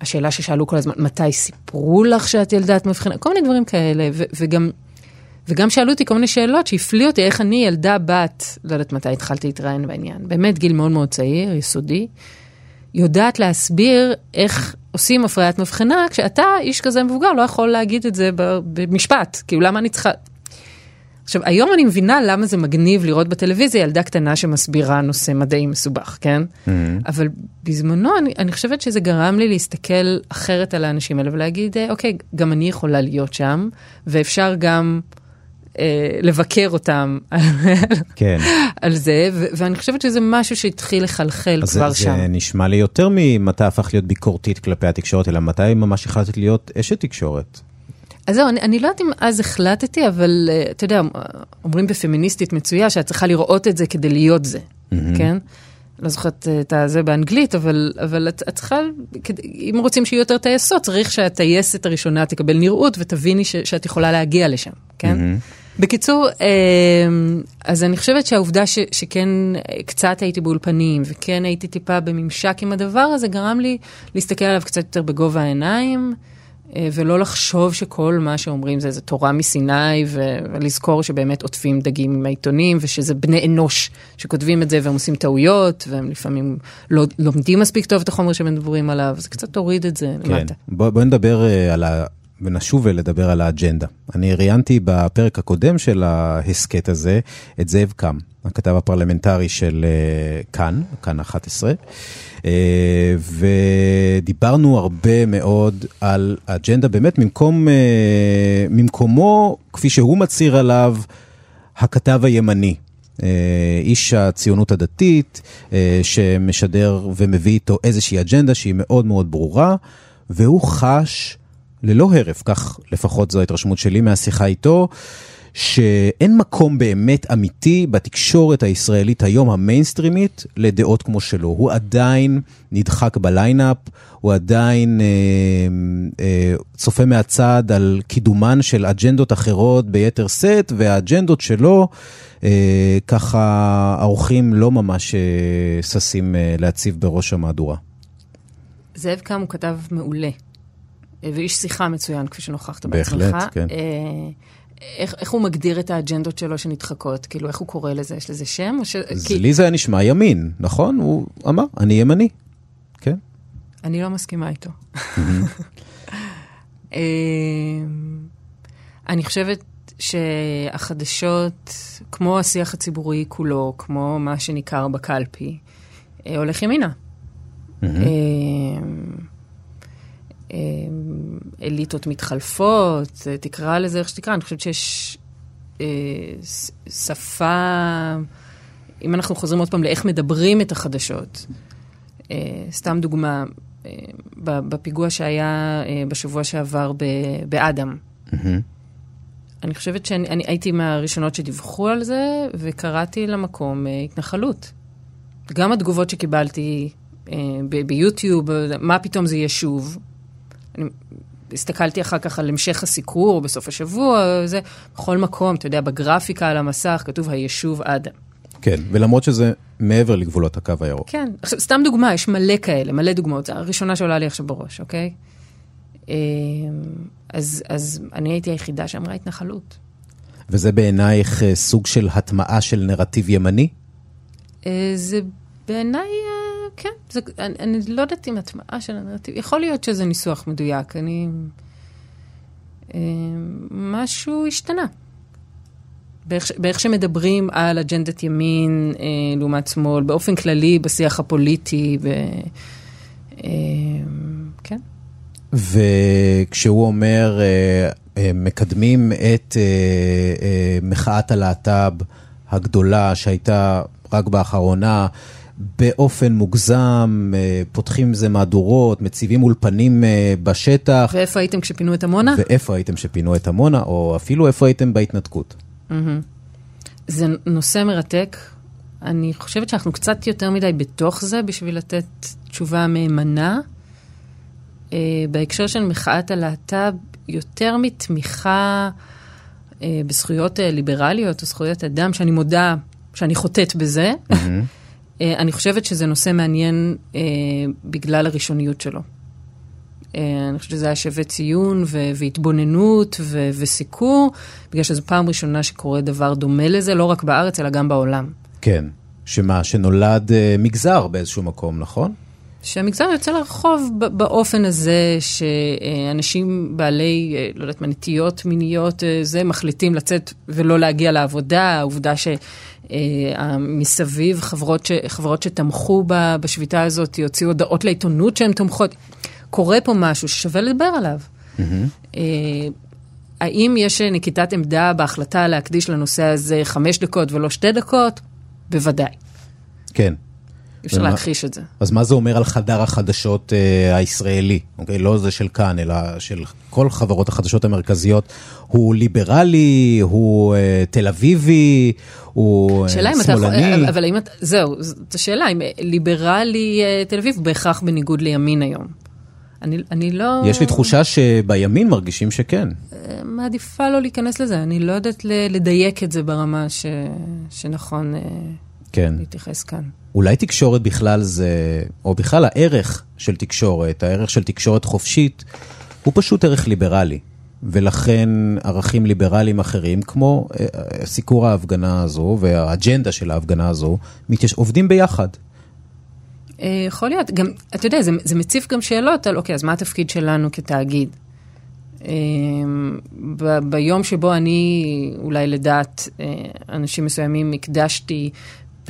השאלה ששאלו כל הזמן, מתי סיפרו לך שאת ילדת מבחינה? כל מיני דברים כאלה, וגם, וגם שאלו אותי כל מיני שאלות שהפליא אותי, איך אני ילדה בת, לא יודעת מתי התחלתי להתראיין בעניין, באמת גיל מאוד מאוד צעיר, יסודי, יודעת להסביר איך עושים הפריית מבחנה, כשאתה, איש כזה מבוגר, לא יכול להגיד את זה במשפט, כאילו למה אני צריכה... עכשיו, היום אני מבינה למה זה מגניב לראות בטלוויזיה ילדה קטנה שמסבירה נושא מדעי מסובך, כן? Mm-hmm. אבל בזמנו אני, אני חושבת שזה גרם לי להסתכל אחרת על האנשים האלה ולהגיד, אה, אוקיי, גם אני יכולה להיות שם, ואפשר גם אה, לבקר אותם כן. על זה, ו- ואני חושבת שזה משהו שהתחיל לחלחל כבר זה, שם. זה נשמע לי יותר ממתי הפך להיות ביקורתית כלפי התקשורת, אלא מתי ממש החלטת להיות אשת תקשורת. אז זהו, אני, אני לא יודעת אם אז החלטתי, אבל uh, אתה יודע, אומרים בפמיניסטית מצויה שאת צריכה לראות את זה כדי להיות זה, mm-hmm. כן? לא זוכרת אה, את זה באנגלית, אבל, אבל את, את צריכה, אם רוצים שיהיו יותר טייסות, צריך שהטייסת הראשונה תקבל נראות ותביני ש, שאת יכולה להגיע לשם, כן? Mm-hmm. בקיצור, אה, אז אני חושבת שהעובדה ש, שכן קצת הייתי באולפנים, וכן הייתי טיפה בממשק עם הדבר הזה, גרם לי להסתכל עליו קצת יותר בגובה העיניים. אה, ולא לחשוב שכל מה שאומרים זה איזה תורה מסיני, ולזכור שבאמת עוטפים דגים עם העיתונים, ושזה בני אנוש שכותבים את זה והם עושים טעויות, והם לפעמים לא לומדים מספיק טוב את החומר שהם מדברים עליו, אז קצת תוריד את זה כן. למטה. בוא, בוא נדבר אה, על ה... ונשוב לדבר על האג'נדה. אני ראיינתי בפרק הקודם של ההסכת הזה את זאב קם, הכתב הפרלמנטרי של אה, כאן, כאן 11, אה, ודיברנו הרבה מאוד על האג'נדה, באמת ממקום, אה, ממקומו, כפי שהוא מצהיר עליו, הכתב הימני. איש הציונות הדתית, שמשדר ומביא איתו איזושהי אג'נדה שהיא מאוד מאוד ברורה, והוא חש ללא הרף, כך לפחות זו ההתרשמות שלי מהשיחה איתו, שאין מקום באמת אמיתי בתקשורת הישראלית היום, המיינסטרימית, לדעות כמו שלו. הוא עדיין נדחק בליינאפ, הוא עדיין אה, אה, צופה מהצד על קידומן של אג'נדות אחרות ביתר שאת, והאג'נדות שלו, אה, ככה האורחים לא ממש אה, ששים אה, להציב בראש המהדורה. זאב קם הוא כתב מעולה, ואיש שיחה מצוין, כפי שנוכחת בהחלט, בעצמך. כן. אה, איך, איך הוא מגדיר את האג'נדות שלו שנדחקות? כאילו, איך הוא קורא לזה? יש לזה שם? ש... אז כי- לי זה היה נשמע ימין, נכון? הוא אמר, אני ימני. אני לא מסכימה איתו. אמ, אני חושבת שהחדשות, כמו השיח הציבורי כולו, כמו מה שניכר בקלפי, אה, הולך ימינה. אמ, אליטות מתחלפות, תקרא לזה איך שתקרא, אני חושבת שיש אה, שפה, אם אנחנו חוזרים עוד פעם לאיך מדברים את החדשות, אה, סתם דוגמה, בפיגוע שהיה בשבוע שעבר באדם. אני חושבת שאני הייתי מהראשונות שדיווחו על זה, וקראתי למקום אה, התנחלות. גם התגובות שקיבלתי אה, ביוטיוב, מה פתאום זה יהיה שוב. אני הסתכלתי אחר כך על המשך הסיקור בסוף השבוע, זה בכל מקום, אתה יודע, בגרפיקה על המסך כתוב היישוב אדם. כן, ולמרות שזה מעבר לגבולות הקו הירוק. כן, עכשיו, סתם דוגמה, יש מלא כאלה, מלא דוגמאות, זו הראשונה שעולה לי עכשיו בראש, אוקיי? אמ, אז, אז אני הייתי היחידה שאמרה התנחלות. וזה בעינייך אה, סוג של הטמעה של נרטיב ימני? אה, זה בעיניי, כן. זה, אני, אני לא יודעת אם הטמעה של הנרטיב, יכול להיות שזה ניסוח מדויק. אני... משהו השתנה. באיך, באיך שמדברים על אג'נדת ימין אה, לעומת שמאל, באופן כללי בשיח הפוליטי, ב, אה, כן. וכשהוא אומר, אה, אה, מקדמים את אה, מחאת הלהט"ב הגדולה שהייתה רק באחרונה, באופן מוגזם, פותחים עם זה מהדורות, מציבים אולפנים בשטח. ואיפה הייתם כשפינו את עמונה? ואיפה הייתם כשפינו את עמונה, או אפילו איפה הייתם בהתנתקות. זה נושא מרתק. אני חושבת שאנחנו קצת יותר מדי בתוך זה בשביל לתת תשובה מהימנה. אה, בהקשר של מחאת הלהט"ב, יותר מתמיכה אה, בזכויות אה, ליברליות או זכויות אדם, שאני מודה שאני חוטאת בזה. אה, אני חושבת שזה נושא מעניין אה, בגלל הראשוניות שלו. אה, אני חושבת שזה היה שווה ציון ו- והתבוננות ו- וסיקור, בגלל שזו פעם ראשונה שקורה דבר דומה לזה, לא רק בארץ, אלא גם בעולם. כן. שמה, שנולד אה, מגזר באיזשהו מקום, נכון? שהמגזר יוצא לרחוב באופן הזה שאנשים בעלי, אה, לא יודעת מה, נטיות מיניות, אה, זה, מחליטים לצאת ולא להגיע לעבודה, העובדה שמסביב אה, חברות, ש, חברות שתמכו בשביתה הזאת יוציאו הודעות לעיתונות שהן תומכות. קורה פה משהו ששווה לדבר עליו. Mm-hmm. האם יש נקיטת עמדה בהחלטה להקדיש לנושא הזה חמש דקות ולא שתי דקות? בוודאי. כן. אי אפשר להכחיש את זה. אז מה זה אומר על חדר החדשות uh, הישראלי? אוקיי? לא זה של כאן, אלא של כל חברות החדשות המרכזיות. הוא ליברלי, הוא uh, תל אביבי, הוא uh, שמאלני? אתה, אבל האם אתה, זהו, זו שאלה, אם ליברלי uh, תל אביב בהכרח בניגוד לימין היום. אני, אני לא... יש לי תחושה שבימין מרגישים שכן. מעדיפה לא להיכנס לזה, אני לא יודעת לדייק את זה ברמה ש, שנכון כן. להתייחס כאן. אולי תקשורת בכלל זה, או בכלל הערך של תקשורת, הערך של תקשורת חופשית, הוא פשוט ערך ליברלי. ולכן ערכים ליברליים אחרים, כמו אה, סיקור ההפגנה הזו והאג'נדה של ההפגנה הזו, מתייש... עובדים ביחד. אה, יכול להיות. גם, אתה יודע, זה, זה מציף גם שאלות על, אוקיי, אז מה התפקיד שלנו כתאגיד? אה, ב, ביום שבו אני, אולי לדעת אנשים מסוימים, הקדשתי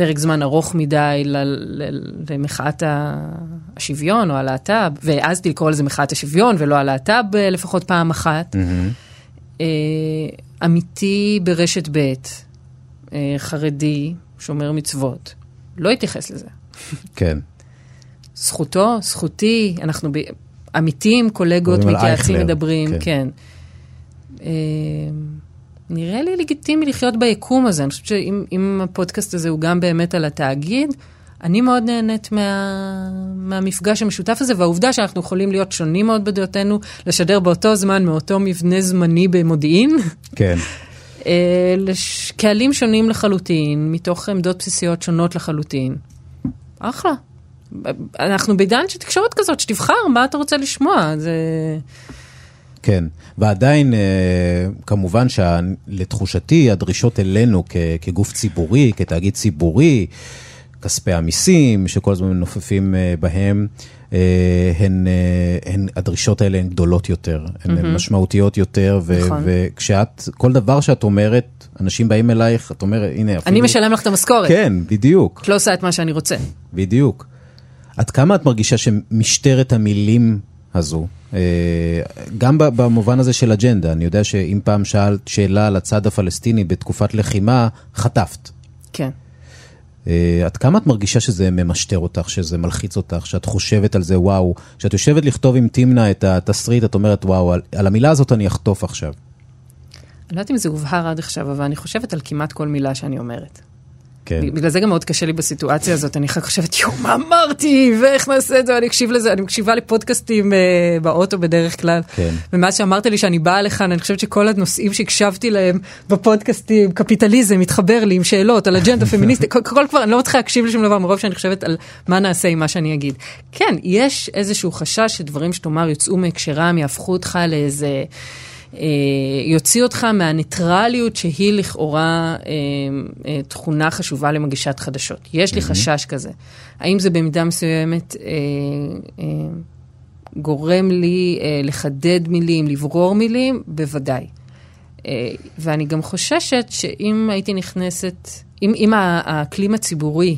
פרק זמן ארוך מדי למחאת השוויון או הלהט"ב, והעזתי לקרוא לזה מחאת השוויון ולא הלהט"ב אה, לפחות פעם אחת. Mm-hmm. אמיתי ברשת ב', אה, חרדי, שומר מצוות, לא התייחס לזה. כן. זכותו, זכותי, אנחנו ב... עמיתים, קולגות, מתייעצים, מדברים, כן. כן. נראה לי לגיטימי לחיות ביקום הזה. אני חושבת שאם הפודקאסט הזה הוא גם באמת על התאגיד, אני מאוד נהנית מה, מהמפגש המשותף הזה, והעובדה שאנחנו יכולים להיות שונים מאוד בדעותינו, לשדר באותו זמן מאותו מבנה זמני במודיעין. כן. אה, קהלים שונים לחלוטין, מתוך עמדות בסיסיות שונות לחלוטין. אחלה. אנחנו בעידן של תקשורת כזאת, שתבחר מה אתה רוצה לשמוע. זה... כן, ועדיין, אה, כמובן שלתחושתי, הדרישות אלינו כגוף ציבורי, כתאגיד ציבורי, כספי המיסים, שכל הזמן מנופפים אה, בהם, אה, הן, הן, הדרישות האלה הן גדולות יותר, הן mm-hmm. משמעותיות יותר, ו, נכון. וכשאת, כל דבר שאת אומרת, אנשים באים אלייך, את אומרת, הנה, אפילו... אני משלם לך את המשכורת. כן, בדיוק, את לא עושה את מה שאני רוצה. בדיוק. עד כמה את מרגישה שמשטרת המילים הזו, גם ב- במובן הזה של אג'נדה, אני יודע שאם פעם שאלת שאלה על הצד הפלסטיני בתקופת לחימה, חטפת. כן. אה, עד כמה את מרגישה שזה ממשטר אותך, שזה מלחיץ אותך, שאת חושבת על זה, וואו, כשאת יושבת לכתוב עם תמנה את התסריט, את אומרת, וואו, על, על המילה הזאת אני אחטוף עכשיו. אני לא יודעת אם זה הובהר עד עכשיו, אבל אני חושבת על כמעט כל מילה שאני אומרת. כן. בגלל זה גם מאוד קשה לי בסיטואציה הזאת, אני אחר כך חושבת, יואו, מה אמרתי, ואיך נעשה את זה, אני אקשיב לזה, אני מקשיבה לפודקאסטים אה, באוטו בדרך כלל. כן. ומאז שאמרת לי שאני באה לכאן, אני חושבת שכל הנושאים שהקשבתי להם בפודקאסטים, קפיטליזם, מתחבר לי עם שאלות על אג'נדה פמיניסטית, כל, כל כבר, אני לא מצליחה להקשיב לשום דבר מרוב שאני חושבת על מה נעשה עם מה שאני אגיד. כן, יש איזשהו חשש שדברים שתאמר יוצאו מהקשרם, יהפכו אותך לאיזה... אה, יוציא אותך מהניטרליות שהיא לכאורה אה, אה, תכונה חשובה למגישת חדשות. יש לי חשש כזה. האם זה במידה מסוימת גורם לי לחדד מילים, לברור מילים? בוודאי. ואני גם חוששת שאם הייתי נכנסת, אם, אם האקלים הציבורי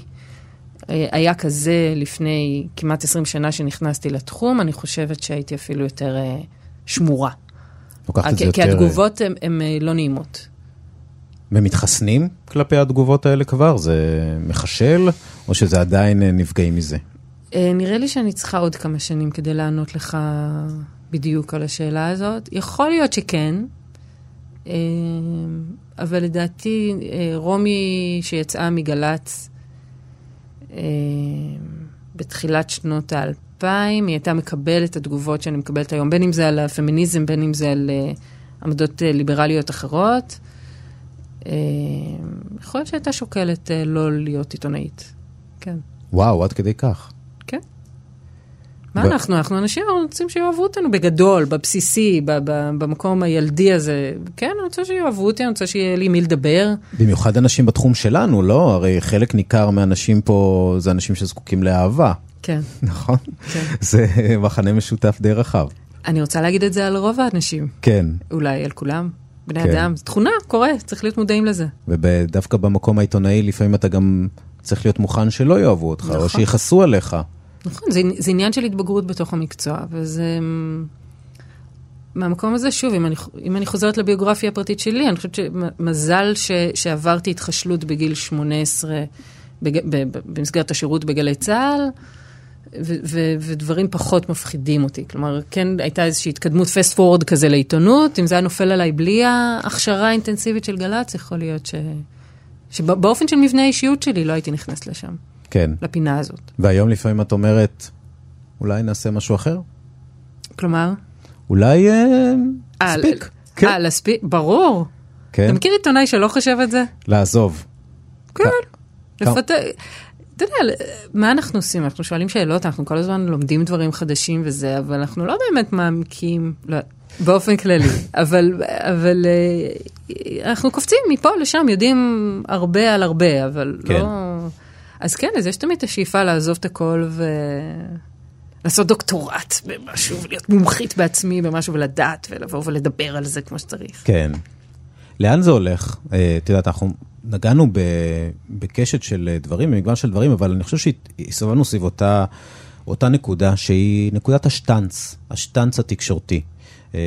היה כזה לפני כמעט 20 שנה שנכנסתי לתחום, אני חושבת שהייתי אפילו יותר שמורה. לוקחת את זה כי, כי יותר... התגובות הן לא נעימות. ומתחסנים כלפי התגובות האלה כבר? זה מחשל, או שזה עדיין אה, נפגעים מזה? אה, נראה לי שאני צריכה עוד כמה שנים כדי לענות לך בדיוק על השאלה הזאת. יכול להיות שכן, אה, אבל לדעתי אה, רומי שיצאה מגל"צ אה, בתחילת שנות האלפיים, היא הייתה מקבלת את התגובות שאני מקבלת היום, בין אם זה על הפמיניזם, בין אם זה על אה, עמדות אה, ליברליות אחרות. אה, יכול להיות שהייתה שוקלת אה, לא להיות עיתונאית. כן. וואו, עד כדי כך. כן. מה ו- אנחנו? אנחנו אנשים רוצים שיאהבו אותנו בגדול, בבסיסי, ב- ב- במקום הילדי הזה. כן, אני רוצה שיאהבו אותי, אני רוצה שיהיה לי מי לדבר. במיוחד אנשים בתחום שלנו, לא? הרי חלק ניכר מהאנשים פה זה אנשים שזקוקים לאהבה, כן. נכון? כן. זה מחנה משותף די רחב. אני רוצה להגיד את זה על רוב האנשים, כן, אולי על כולם. בני כן. אדם, זו תכונה, קורה, צריך להיות מודעים לזה. ודווקא במקום העיתונאי לפעמים אתה גם צריך להיות מוכן שלא יאהבו אותך, או נכון. שיכעסו עליך. נכון, זה, זה עניין של התבגרות בתוך המקצוע, וזה... מהמקום הזה, שוב, אם אני, אם אני חוזרת לביוגרפיה הפרטית שלי, אני חושבת שמזל ש, שעברתי התחשלות בגיל 18 בג, ב, ב, במסגרת השירות בגלי צה"ל, ו, ו, ודברים פחות מפחידים אותי. כלומר, כן הייתה איזושהי התקדמות פסט פורד כזה לעיתונות, אם זה היה נופל עליי בלי ההכשרה האינטנסיבית של גל"צ, יכול להיות ש... שבאופן של מבנה האישיות שלי לא הייתי נכנסת לשם, כן. לפינה הזאת. והיום לפעמים את אומרת, אולי נעשה משהו אחר? כלומר? אולי אה, אה, מספיק. אה, כן, להספיק, ברור. כן. אתה מכיר עיתונאי שלא חושב את זה? לעזוב. כן. כמה- לפתח... אתה יודע, מה אנחנו עושים? אנחנו שואלים שאלות, אנחנו כל הזמן לומדים דברים חדשים וזה, אבל אנחנו לא באמת מעמיקים, לא, באופן כללי, אבל, אבל אה, אנחנו קופצים מפה לשם, יודעים הרבה על הרבה, אבל כן. לא... אז כן, אז יש תמיד את השאיפה לעזוב את הכל ו... לעשות דוקטורט במשהו, ולהיות מומחית בעצמי במשהו, ולדעת, ולבוא ולדבר על זה כמו שצריך. כן. לאן זה הולך? אה, את יודעת, אנחנו נגענו בקשת של דברים, במגוון של דברים, אבל אני חושב שהסתובבנו סביב אותה, אותה נקודה שהיא נקודת השטאנץ, השטאנץ התקשורתי. אה,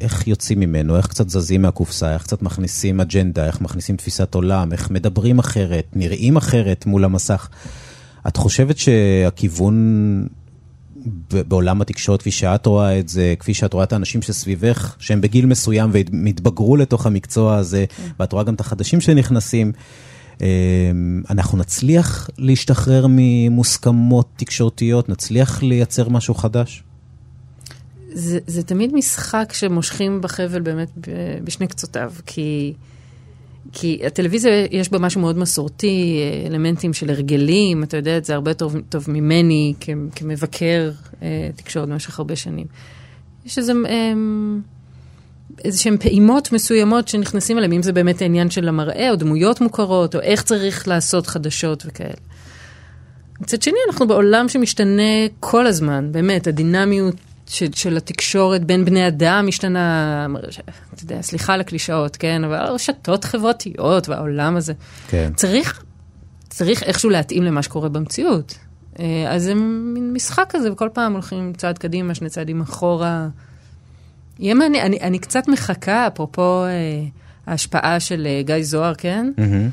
איך יוצאים ממנו, איך קצת זזים מהקופסה, איך קצת מכניסים אג'נדה, איך מכניסים תפיסת עולם, איך מדברים אחרת, נראים אחרת מול המסך. את חושבת שהכיוון בעולם התקשורת, כפי שאת רואה את זה, כפי שאת רואה את האנשים שסביבך, שהם בגיל מסוים והם התבגרו לתוך המקצוע הזה, ואת רואה גם את החדשים שנכנסים, אה, אנחנו נצליח להשתחרר ממוסכמות תקשורתיות, נצליח לייצר משהו חדש? זה, זה תמיד משחק שמושכים בחבל באמת בשני קצותיו, כי, כי הטלוויזיה יש בה משהו מאוד מסורתי, אלמנטים של הרגלים, אתה יודע את זה הרבה טוב, טוב ממני כ, כמבקר אה, תקשורת במשך הרבה שנים. יש איזה... אה, איזה שהן פעימות מסוימות שנכנסים אליהן, אם זה באמת העניין של המראה, או דמויות מוכרות, או איך צריך לעשות חדשות וכאלה. מצד שני, אנחנו בעולם שמשתנה כל הזמן, באמת, הדינמיות של, של התקשורת בין בני אדם משתנה, אתה יודע, סליחה על הקלישאות, כן, אבל הרשתות חברתיות והעולם הזה. כן. צריך, צריך איכשהו להתאים למה שקורה במציאות. אה, אז זה מין משחק כזה, וכל פעם הולכים צעד קדימה, שני צעדים אחורה. יהיה מעניין, אני, אני קצת מחכה, אפרופו אה, ההשפעה של אה, גיא זוהר, כן? מהמם.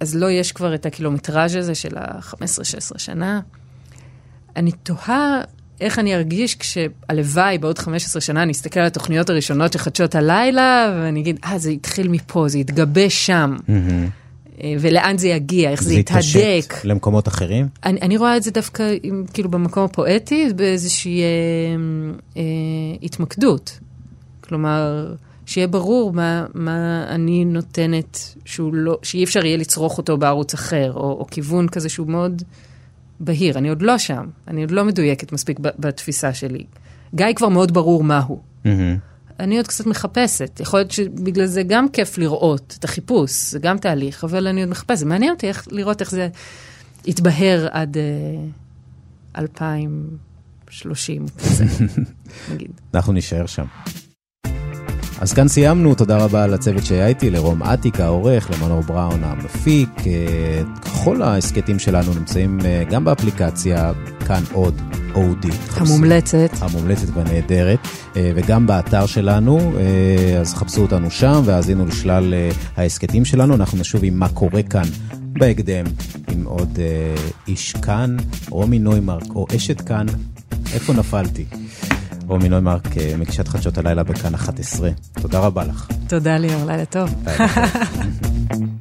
אז לא יש כבר את הקילומטראז' הזה של ה-15-16 שנה. אני תוהה איך אני ארגיש כשהלוואי בעוד 15 שנה אני אסתכל על התוכניות הראשונות של חדשות הלילה, ואני אגיד, אה, זה התחיל מפה, זה התגבש שם. מהמם. אה, ולאן זה יגיע, איך זה, זה יתהדק. יתפשט למקומות אחרים? אני, אני רואה את זה דווקא עם, כאילו במקום הפואטי, באיזושהי אה, אה, התמקדות. כלומר, שיהיה ברור מה, מה אני נותנת, שהוא לא, שאי אפשר יהיה לצרוך אותו בערוץ אחר, או, או כיוון כזה שהוא מאוד בהיר. אני עוד לא שם, אני עוד לא מדויקת מספיק בתפיסה שלי. גיא כבר מאוד ברור מהו. מהמם. אני עוד קצת מחפשת. יכול להיות שבגלל זה גם כיף לראות את החיפוש, זה גם תהליך, אבל אני עוד מחפשת. מעניין אותי איך, לראות איך זה יתבהר עד אה, 2030 כזה, נגיד. אנחנו נישאר שם. אז כאן סיימנו, תודה רבה לצוות שהיה איתי, לרום אטיק העורך, למנור בראון המפיק. אה, כל ההסכתים שלנו נמצאים אה, גם באפליקציה, כאן עוד, אודי. המומלצת. המומלצת והנהדרת, אה, וגם באתר שלנו, אז חפשו אותנו שם והאזינו לשלל ההסכתים שלנו. אנחנו נשוב עם מה קורה כאן בהקדם, עם עוד איש כאן, רומי נוימרק, או אשת כאן, איפה נפלתי? רומי נוימרק, אה, מגישת חדשות הלילה בכאן 11. תודה רבה לך. תודה ליאור, לילה טוב.